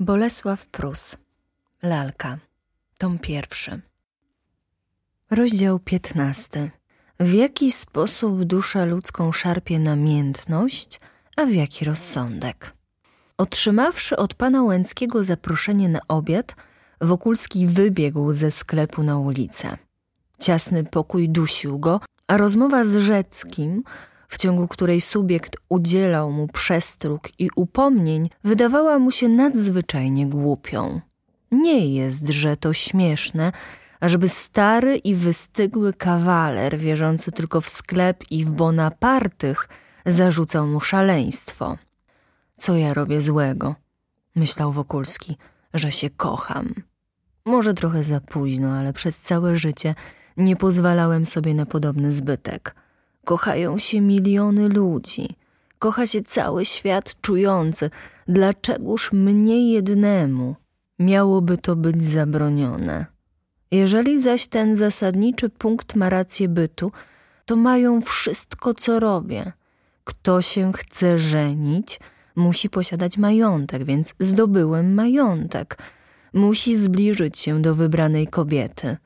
Bolesław Prus Lalka Tom pierwszy Rozdział piętnasty W jaki sposób dusza ludzką szarpie namiętność, a w jaki rozsądek? Otrzymawszy od pana Łęckiego zaproszenie na obiad, Wokulski wybiegł ze sklepu na ulicę. Ciasny pokój dusił go, a rozmowa z Rzeckim, w ciągu której subiekt udzielał mu przestróg i upomnień, wydawała mu się nadzwyczajnie głupią. Nie jest, że to śmieszne, ażeby stary i wystygły kawaler, wierzący tylko w sklep i w Bonapartych, zarzucał mu szaleństwo. Co ja robię złego? Myślał Wokulski, że się kocham. Może trochę za późno, ale przez całe życie nie pozwalałem sobie na podobny zbytek. Kochają się miliony ludzi. Kocha się cały świat czujący. Dlaczegoż mnie jednemu miałoby to być zabronione? Jeżeli zaś ten zasadniczy punkt ma rację bytu, to mają wszystko, co robię. Kto się chce żenić, musi posiadać majątek, więc zdobyłem majątek. Musi zbliżyć się do wybranej kobiety.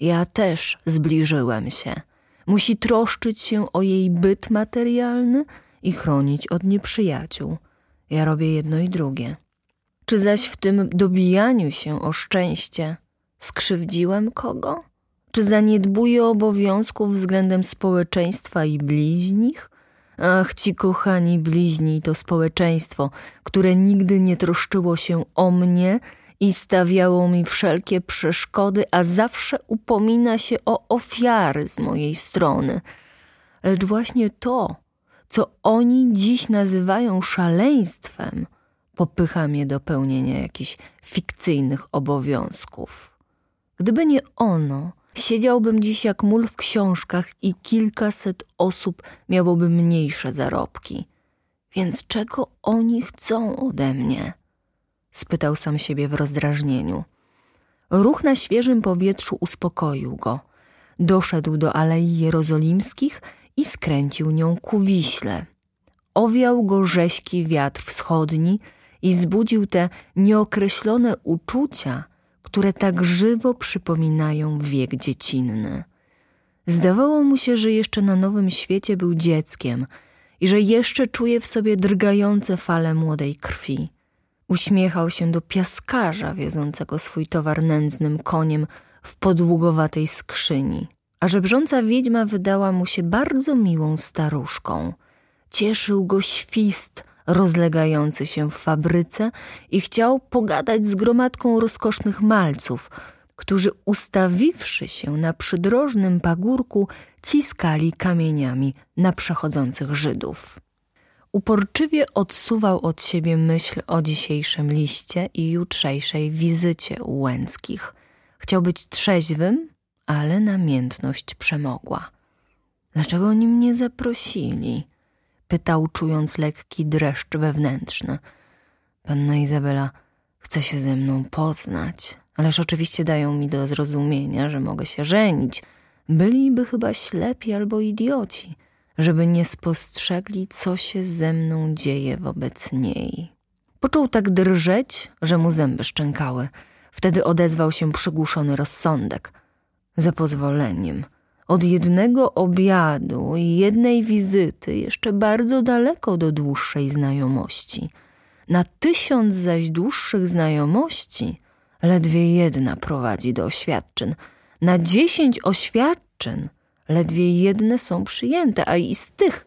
Ja też zbliżyłem się. Musi troszczyć się o jej byt materialny i chronić od nieprzyjaciół. Ja robię jedno i drugie. Czy zaś w tym dobijaniu się o szczęście skrzywdziłem kogo? Czy zaniedbuję obowiązków względem społeczeństwa i bliźnich? Ach, ci kochani bliźni to społeczeństwo, które nigdy nie troszczyło się o mnie i stawiało mi wszelkie przeszkody, a zawsze upomina się o ofiary z mojej strony. Lecz właśnie to, co oni dziś nazywają szaleństwem, popycha mnie do pełnienia jakichś fikcyjnych obowiązków. Gdyby nie ono, siedziałbym dziś jak mól w książkach i kilkaset osób miałoby mniejsze zarobki. Więc czego oni chcą ode mnie? Spytał sam siebie w rozdrażnieniu. Ruch na świeżym powietrzu uspokoił go. Doszedł do Alei Jerozolimskich i skręcił nią ku Wiśle. Owiał go rześki wiatr wschodni i zbudził te nieokreślone uczucia, które tak żywo przypominają wiek dziecinny. Zdawało mu się, że jeszcze na nowym świecie był dzieckiem i że jeszcze czuje w sobie drgające fale młodej krwi. Uśmiechał się do piaskarza wiozącego swój towar nędznym koniem w podługowatej skrzyni, a żebrząca wiedźma wydała mu się bardzo miłą staruszką. Cieszył go świst rozlegający się w fabryce i chciał pogadać z gromadką rozkosznych malców, którzy ustawiwszy się na przydrożnym pagórku, ciskali kamieniami na przechodzących Żydów. Uporczywie odsuwał od siebie myśl o dzisiejszym liście i jutrzejszej wizycie Łęckich. Chciał być trzeźwym, ale namiętność przemogła. Dlaczego oni mnie zaprosili? Pytał, czując lekki dreszcz wewnętrzny. Panna Izabela chce się ze mną poznać, ależ oczywiście dają mi do zrozumienia, że mogę się żenić. Byliby chyba ślepi albo idioci – żeby nie spostrzegli, co się ze mną dzieje wobec niej. Począł tak drżeć, że mu zęby szczękały. Wtedy odezwał się przygłuszony rozsądek. Za pozwoleniem. Od jednego obiadu i jednej wizyty jeszcze bardzo daleko do dłuższej znajomości. Na tysiąc zaś dłuższych znajomości ledwie jedna prowadzi do oświadczyn. Na dziesięć oświadczyn ledwie jedne są przyjęte, a i z tych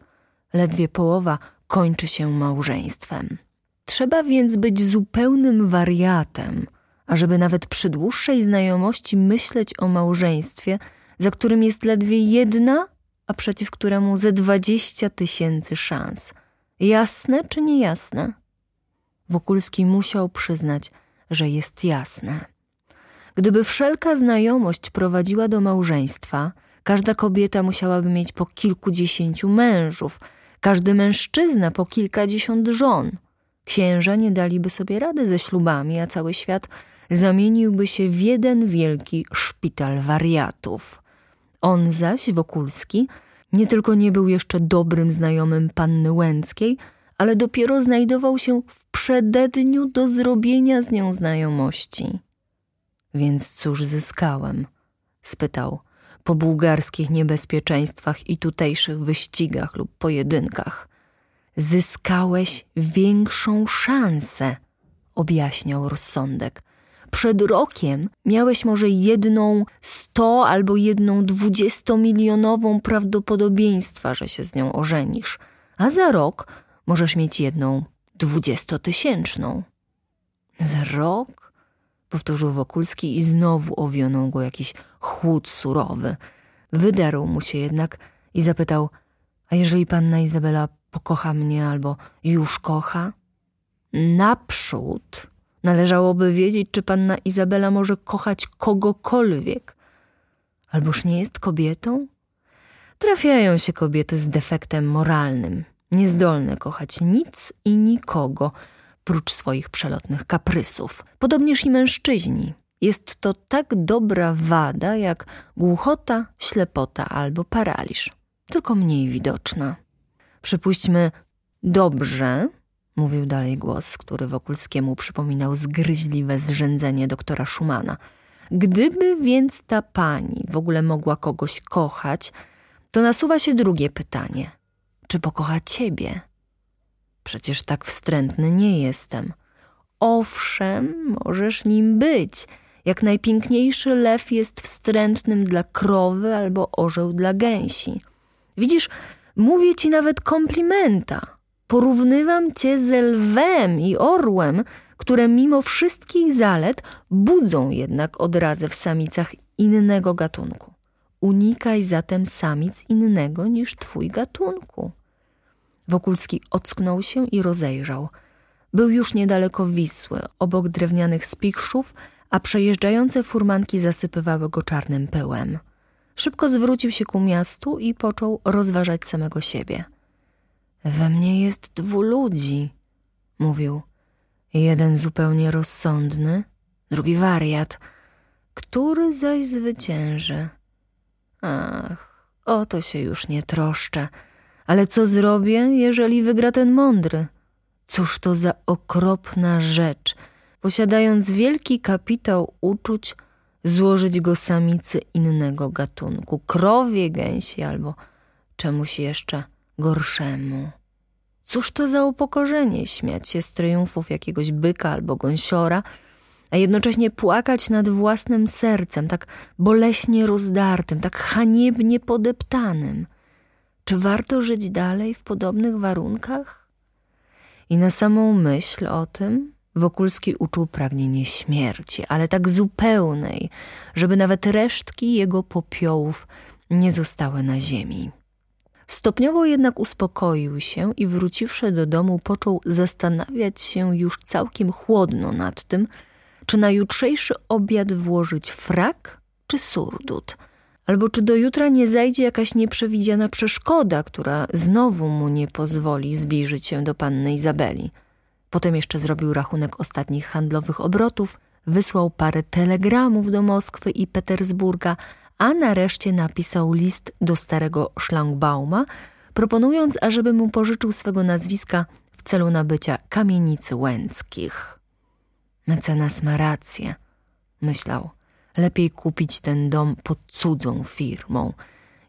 ledwie połowa kończy się małżeństwem. Trzeba więc być zupełnym wariatem, ażeby nawet przy dłuższej znajomości myśleć o małżeństwie, za którym jest ledwie jedna, a przeciw któremu ze dwadzieścia tysięcy szans. Jasne czy niejasne? Wokulski musiał przyznać, że jest jasne. Gdyby wszelka znajomość prowadziła do małżeństwa, Każda kobieta musiałaby mieć po kilkudziesięciu mężów, każdy mężczyzna po kilkadziesiąt żon. Księża nie daliby sobie rady ze ślubami, a cały świat zamieniłby się w jeden wielki szpital wariatów. On zaś, Wokulski, nie tylko nie był jeszcze dobrym znajomym panny Łęckiej, ale dopiero znajdował się w przededniu do zrobienia z nią znajomości. Więc cóż zyskałem? spytał po bułgarskich niebezpieczeństwach i tutejszych wyścigach lub pojedynkach. Zyskałeś większą szansę, objaśniał rozsądek. Przed rokiem miałeś może jedną sto albo jedną dwudziestomilionową prawdopodobieństwa, że się z nią ożenisz, a za rok możesz mieć jedną dwudziestotysięczną. Za rok? Powtórzył Wokulski i znowu owionął go jakiś chłód surowy. Wydarł mu się jednak i zapytał, a jeżeli panna Izabela pokocha mnie albo już kocha? Naprzód należałoby wiedzieć, czy panna Izabela może kochać kogokolwiek. Alboż nie jest kobietą? Trafiają się kobiety z defektem moralnym, niezdolne kochać nic i nikogo, prócz swoich przelotnych kaprysów. Podobnież i mężczyźni. Jest to tak dobra wada jak głuchota, ślepota albo paraliż, tylko mniej widoczna. Przypuśćmy dobrze, mówił dalej głos, który Wokulskiemu przypominał zgryźliwe zrzędzenie doktora Schumana. Gdyby więc ta pani w ogóle mogła kogoś kochać, to nasuwa się drugie pytanie. Czy pokocha ciebie? Przecież tak wstrętny nie jestem. Owszem, możesz nim być. Jak najpiękniejszy lew jest wstrętnym dla krowy albo orzeł dla gęsi. Widzisz, mówię ci nawet komplimenta. Porównywam cię z lwem i orłem, które mimo wszystkich zalet budzą jednak odrazę w samicach innego gatunku. Unikaj zatem samic innego niż twój gatunku. Wokulski ocknął się i rozejrzał. Był już niedaleko Wisły, obok drewnianych spichrzów, a przejeżdżające furmanki zasypywały go czarnym pyłem. Szybko zwrócił się ku miastu i począł rozważać samego siebie. We mnie jest dwu ludzi, mówił. Jeden zupełnie rozsądny, drugi wariat. Który zaś zwycięży? Ach, o to się już nie troszczę. Ale co zrobię, jeżeli wygra ten mądry? Cóż to za okropna rzecz, posiadając wielki kapitał uczuć, złożyć go samicy innego gatunku, krowie, gęsi albo czemuś jeszcze gorszemu. Cóż to za upokorzenie śmiać się z triumfów jakiegoś byka albo gąsiora, a jednocześnie płakać nad własnym sercem, tak boleśnie rozdartym, tak haniebnie podeptanym – czy warto żyć dalej w podobnych warunkach? I na samą myśl o tym Wokulski uczuł pragnienie śmierci, ale tak zupełnej, żeby nawet resztki jego popiołów nie zostały na ziemi. Stopniowo jednak uspokoił się i wróciwszy do domu począł zastanawiać się już całkiem chłodno nad tym, czy na jutrzejszy obiad włożyć frak czy surdut – Albo czy do jutra nie zajdzie jakaś nieprzewidziana przeszkoda, która znowu mu nie pozwoli zbliżyć się do panny Izabeli. Potem jeszcze zrobił rachunek ostatnich handlowych obrotów, wysłał parę telegramów do Moskwy i Petersburga, a nareszcie napisał list do starego Schlangbauma, proponując, ażeby mu pożyczył swego nazwiska w celu nabycia kamienicy łęckich. Mecenas ma rację, myślał. Lepiej kupić ten dom pod cudzą firmą.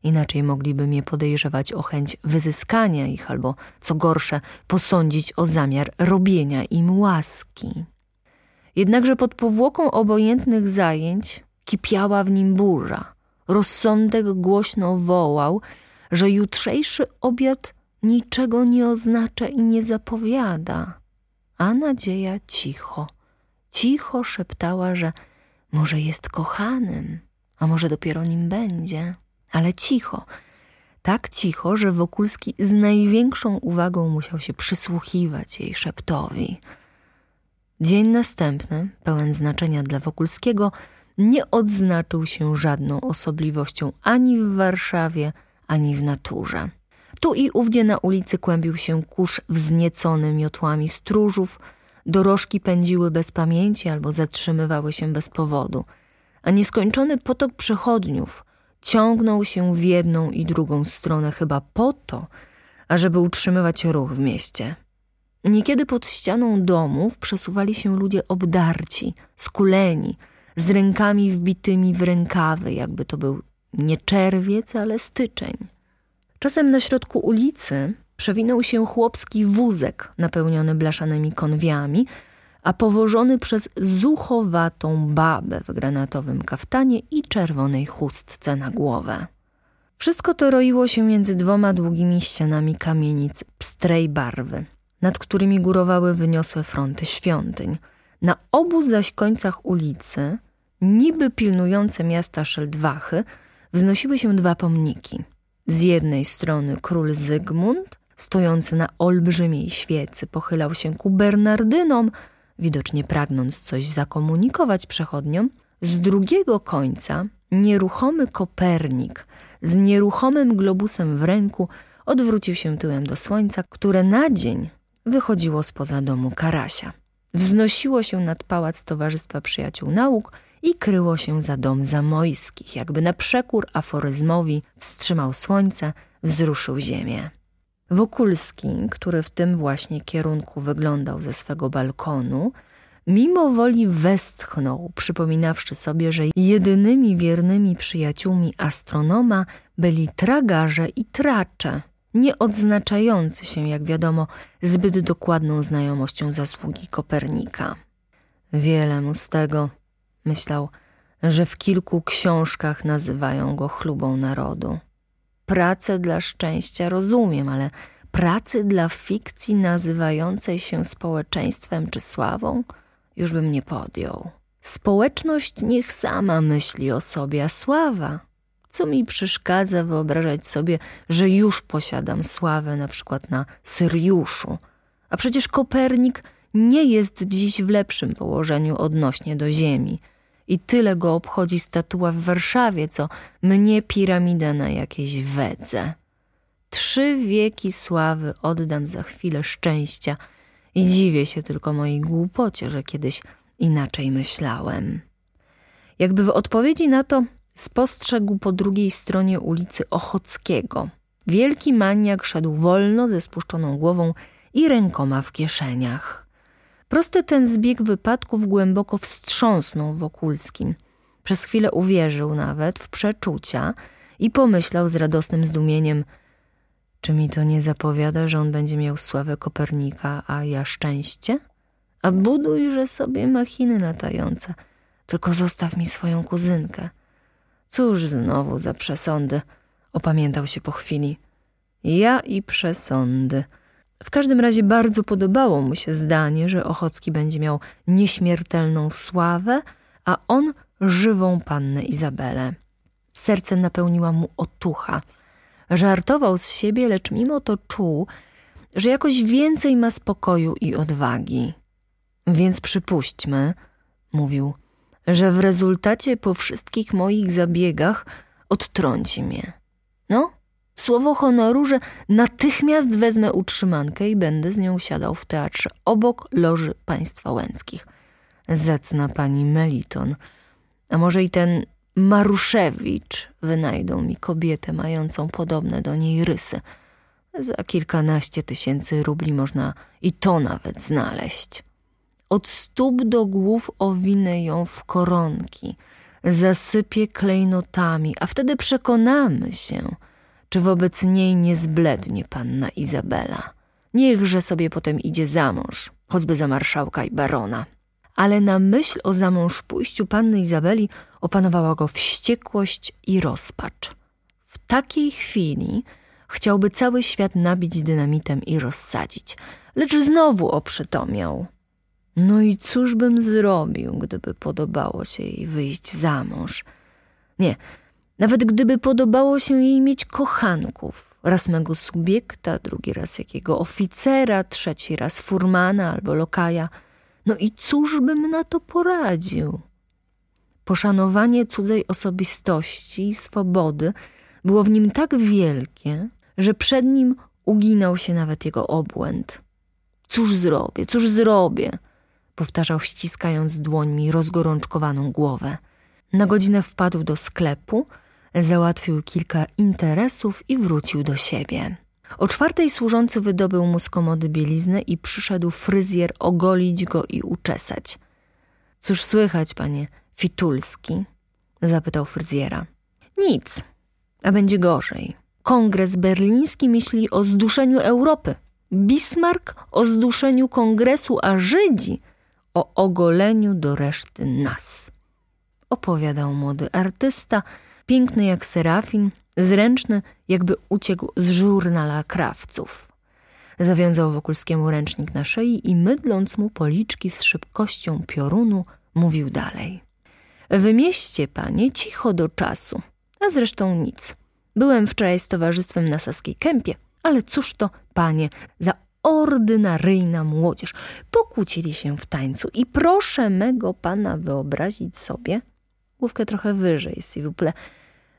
Inaczej mogliby mnie podejrzewać o chęć wyzyskania ich albo, co gorsze, posądzić o zamiar robienia im łaski. Jednakże pod powłoką obojętnych zajęć kipiała w nim burza. Rozsądek głośno wołał, że jutrzejszy obiad niczego nie oznacza i nie zapowiada. A nadzieja cicho, cicho szeptała, że może jest kochanym, a może dopiero nim będzie, ale cicho, tak cicho, że Wokulski z największą uwagą musiał się przysłuchiwać jej szeptowi. Dzień następny, pełen znaczenia dla Wokulskiego, nie odznaczył się żadną osobliwością ani w Warszawie, ani w naturze. Tu i ówdzie na ulicy kłębił się kurz wzniecony miotłami stróżów, Dorożki pędziły bez pamięci albo zatrzymywały się bez powodu, a nieskończony potok przechodniów ciągnął się w jedną i drugą stronę chyba po to, ażeby utrzymywać ruch w mieście. Niekiedy pod ścianą domów przesuwali się ludzie obdarci, skuleni, z rękami wbitymi w rękawy, jakby to był nie czerwiec, ale styczeń. Czasem na środku ulicy przewinął się chłopski wózek napełniony blaszanymi konwiami, a powożony przez zuchowatą babę w granatowym kaftanie i czerwonej chustce na głowę. Wszystko to roiło się między dwoma długimi ścianami kamienic pstrej barwy, nad którymi górowały wyniosłe fronty świątyń. Na obu zaś końcach ulicy, niby pilnujące miasta Szeldwachy, wznosiły się dwa pomniki. Z jednej strony król Zygmunt, stojący na olbrzymiej świecy, pochylał się ku Bernardynom, widocznie pragnąc coś zakomunikować przechodniom. Z drugiego końca nieruchomy Kopernik z nieruchomym globusem w ręku odwrócił się tyłem do słońca, które na dzień wychodziło spoza domu Karasia. Wznosiło się nad pałac Towarzystwa Przyjaciół Nauk i kryło się za dom Zamojskich, jakby na przekór aforyzmowi wstrzymał słońce, wzruszył ziemię. Wokulski, który w tym właśnie kierunku wyglądał ze swego balkonu, mimo woli westchnął, przypominawszy sobie, że jedynymi wiernymi przyjaciółmi astronoma byli tragarze i tracze, nie odznaczający się, jak wiadomo, zbyt dokładną znajomością zasługi Kopernika. Wiele mu z tego, myślał, że w kilku książkach nazywają go chlubą narodu. Pracę dla szczęścia rozumiem, ale pracy dla fikcji nazywającej się społeczeństwem czy sławą już bym nie podjął. Społeczność niech sama myśli o sobie, a sława co mi przeszkadza wyobrażać sobie, że już posiadam sławę na przykład na Syriuszu? A przecież Kopernik nie jest dziś w lepszym położeniu odnośnie do Ziemi. I tyle go obchodzi statua w Warszawie, co mnie piramida na jakiejś wedze. Trzy wieki sławy oddam za chwilę szczęścia i dziwię się tylko mojej głupocie, że kiedyś inaczej myślałem. Jakby w odpowiedzi na to spostrzegł po drugiej stronie ulicy Ochockiego. Wielki maniak szedł wolno ze spuszczoną głową i rękoma w kieszeniach. Prosty ten zbieg wypadków głęboko wstrząsnął Wokulskim. Przez chwilę uwierzył nawet w przeczucia i pomyślał z radosnym zdumieniem czy mi to nie zapowiada, że on będzie miał sławę Kopernika, a ja szczęście? A budujże sobie machiny latające, tylko zostaw mi swoją kuzynkę. Cóż znowu za przesądy, opamiętał się po chwili. Ja i przesądy. W każdym razie bardzo podobało mu się zdanie, że Ochocki będzie miał nieśmiertelną sławę, a on żywą pannę Izabelę. Serce napełniła mu otucha. Żartował z siebie, lecz mimo to czuł, że jakoś więcej ma spokoju i odwagi. Więc przypuśćmy, mówił, że w rezultacie po wszystkich moich zabiegach odtrąci mnie. No, słowo honoru, że natychmiast wezmę utrzymankę i będę z nią siadał w teatrze obok loży państwa łęckich. Zecna pani Meliton. A może i ten Maruszewicz wynajdą mi kobietę mającą podobne do niej rysy. Za kilkanaście tysięcy rubli można i to nawet znaleźć. Od stóp do głów owinę ją w koronki, zasypię klejnotami, a wtedy przekonamy się, czy wobec niej nie zblednie panna Izabela. Niechże sobie potem idzie za mąż, choćby za marszałka i barona. Ale na myśl o zamąż pójściu panny Izabeli opanowała go wściekłość i rozpacz. W takiej chwili chciałby cały świat nabić dynamitem i rozsadzić, lecz znowu oprzytomiał. No i cóż bym zrobił, gdyby podobało się jej wyjść za mąż? Nie, nawet gdyby podobało się jej mieć kochanków, raz mego subiekta, drugi raz jakiego oficera, trzeci raz furmana albo lokaja. No i cóż bym na to poradził? Poszanowanie cudzej osobistości i swobody było w nim tak wielkie, że przed nim uginał się nawet jego obłęd. Cóż zrobię, cóż zrobię? powtarzał ściskając dłońmi rozgorączkowaną głowę. Na godzinę wpadł do sklepu, załatwił kilka interesów i wrócił do siebie. O czwartej służący wydobył mu z komody bieliznę i przyszedł fryzjer ogolić go i uczesać. Cóż słychać, panie Fitulski? zapytał fryzjera. Nic, a będzie gorzej. Kongres berliński myśli o zduszeniu Europy. Bismarck o zduszeniu kongresu, a Żydzi o ogoleniu do reszty nas. Opowiadał młody artysta, piękny jak serafin, zręczny, jakby uciekł z żurnala krawców. Zawiązał Wokulskiemu ręcznik na szyi i mydląc mu policzki z szybkością piorunu, mówił dalej. Wymieście, panie, cicho do czasu, a zresztą nic. Byłem wczoraj z towarzystwem na Saskiej Kępie, ale cóż to, panie, za ordynaryjna młodzież. Pokłócili się w tańcu i proszę mego pana wyobrazić sobie, główkę trochę wyżej, s'il vous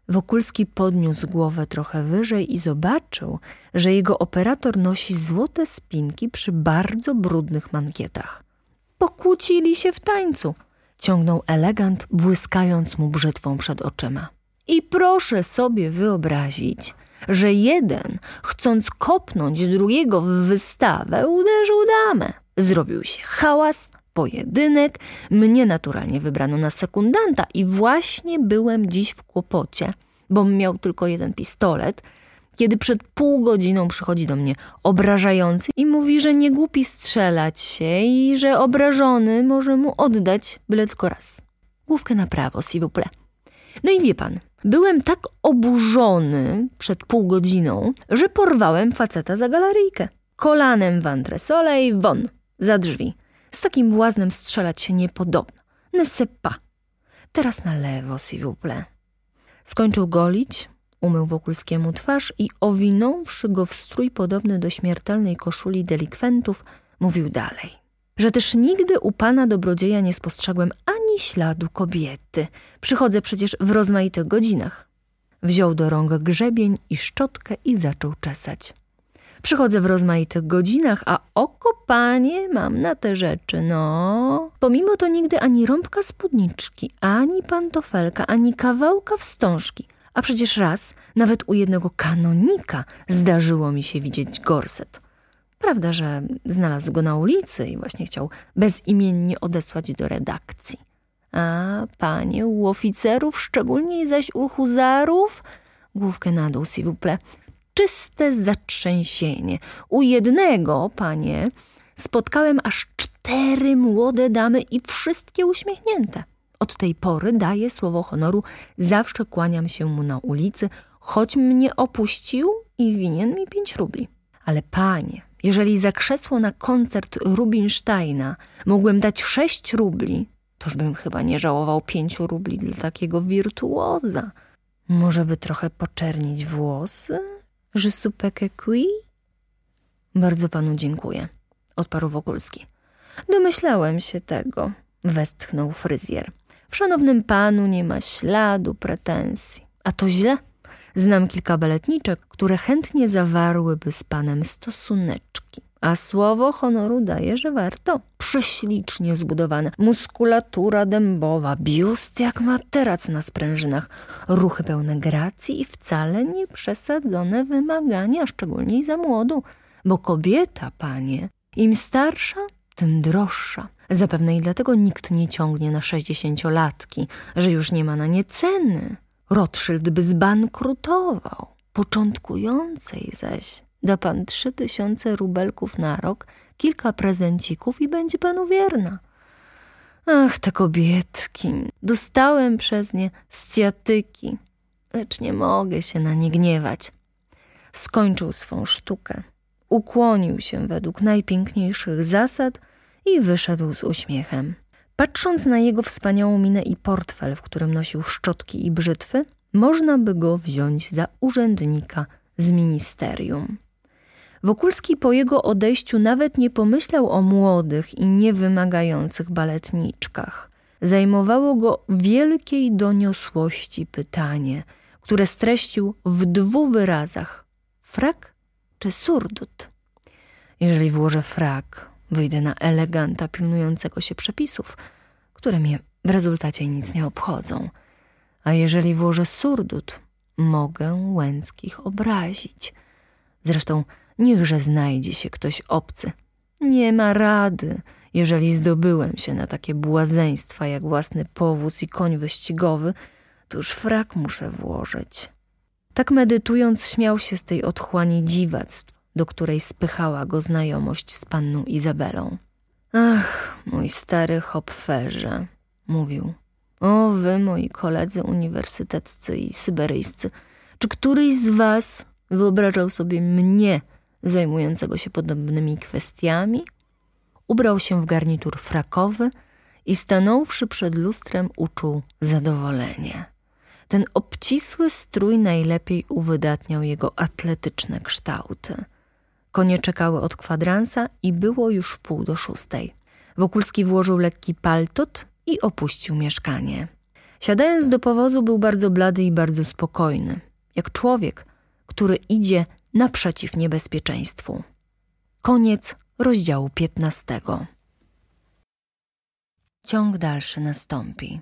Wokulski podniósł głowę trochę wyżej i zobaczył, że jego operator nosi złote spinki przy bardzo brudnych mankietach. Pokłócili się w tańcu, ciągnął elegant, błyskając mu brzytwą przed oczyma. I proszę sobie wyobrazić, że jeden, chcąc kopnąć drugiego w wystawę, uderzył damę. Zrobił się hałas, pojedynek, mnie naturalnie wybrano na sekundanta i właśnie byłem dziś w kłopocie, bo miał tylko jeden pistolet, kiedy przed pół godziną przychodzi do mnie obrażający i mówi, że nie głupi strzelać się i że obrażony może mu oddać byle tylko raz. Główkę na prawo, s'il vous plaît. No i wie pan, byłem tak oburzony przed pół godziną, że porwałem faceta za galeryjkę. Kolanem w antresole i won, za drzwi. Z takim błaznem strzelać się nie podobno. Ne pas. Teraz na lewo, s'il vous plaît. Skończył golić, umył Wokulskiemu twarz i owinąwszy go w strój podobny do śmiertelnej koszuli delikwentów, mówił dalej. Że też nigdy u pana dobrodzieja nie spostrzegłem ani śladu kobiety. Przychodzę przecież w rozmaitych godzinach. Wziął do rąk grzebień i szczotkę i zaczął czesać. Przychodzę w rozmaitych godzinach, a oko, panie, mam na te rzeczy, no. Pomimo to nigdy ani rąbka spódniczki, ani pantofelka, ani kawałka wstążki. A przecież raz, nawet u jednego kanonika, zdarzyło mi się widzieć gorset. Prawda, że znalazł go na ulicy i właśnie chciał bezimiennie odesłać do redakcji. A, panie, u oficerów, szczególnie zaś u huzarów, główkę na dół, vous plaît, czyste zatrzęsienie. U jednego, panie, spotkałem aż cztery młode damy i wszystkie uśmiechnięte. Od tej pory daję słowo honoru, zawsze kłaniam się mu na ulicy, choć mnie opuścił i winien mi pięć rubli. Ale panie, jeżeli za krzesło na koncert Rubinsteina mógłbym dać sześć rubli, toż bym chyba nie żałował pięciu rubli dla takiego wirtuoza. Może by trochę poczernić włosy? Je supeke qui? Bardzo panu dziękuję, odparł Wokulski. Domyślałem się tego, westchnął fryzjer. W szanownym panu nie ma śladu pretensji. A to źle. Znam kilka baletniczek, które chętnie zawarłyby z panem stosuneczki. A słowo honoru daje, że warto. Prześlicznie zbudowane, muskulatura dębowa, biust jak materac na sprężynach, ruchy pełne gracji i wcale nie przesadzone wymagania, szczególnie za młodu. Bo kobieta, panie, im starsza, tym droższa. Zapewne i dlatego nikt nie ciągnie na sześćdziesięciolatki, że już nie ma na nie ceny. Rothschild by zbankrutował. Początkującej zaś da pan trzy tysiące rubelków na rok, kilka prezencików i będzie panu wierna. Ach, te kobietki. Dostałem przez nie sciatyki, lecz nie mogę się na nie gniewać. Skończył swą sztukę, ukłonił się według najpiękniejszych zasad i wyszedł z uśmiechem. Patrząc na jego wspaniałą minę i portfel, w którym nosił szczotki i brzytwy, można by go wziąć za urzędnika z ministerium. Wokulski po jego odejściu nawet nie pomyślał o młodych i niewymagających baletniczkach. Zajmowało go wielkiej doniosłości pytanie, które streścił w dwóch wyrazach: frak czy surdut? Jeżeli włożę frak, wyjdę na eleganta pilnującego się przepisów, które mnie w rezultacie nic nie obchodzą. A jeżeli włożę surdut, mogę Łęckich obrazić – Zresztą niechże znajdzie się ktoś obcy. Nie ma rady, jeżeli zdobyłem się na takie błazeństwa jak własny powóz i koń wyścigowy, to już frak muszę włożyć. Tak medytując, śmiał się z tej otchłani dziwactw, do której spychała go znajomość z panną Izabelą. Ach, mój stary hopferze, mówił. O, wy, moi koledzy uniwersyteccy i syberyjscy, czy któryś z was wyobrażał sobie mnie zajmującego się podobnymi kwestiami? Ubrał się w garnitur frakowy i stanąwszy przed lustrem uczuł zadowolenie. Ten obcisły strój najlepiej uwydatniał jego atletyczne kształty. Konie czekały od kwadransa i było już w pół do szóstej. Wokulski włożył lekki paltot i opuścił mieszkanie. Siadając do powozu był bardzo blady i bardzo spokojny, jak człowiek, który idzie naprzeciw niebezpieczeństwu. Koniec rozdziału piętnastego. Ciąg dalszy nastąpi.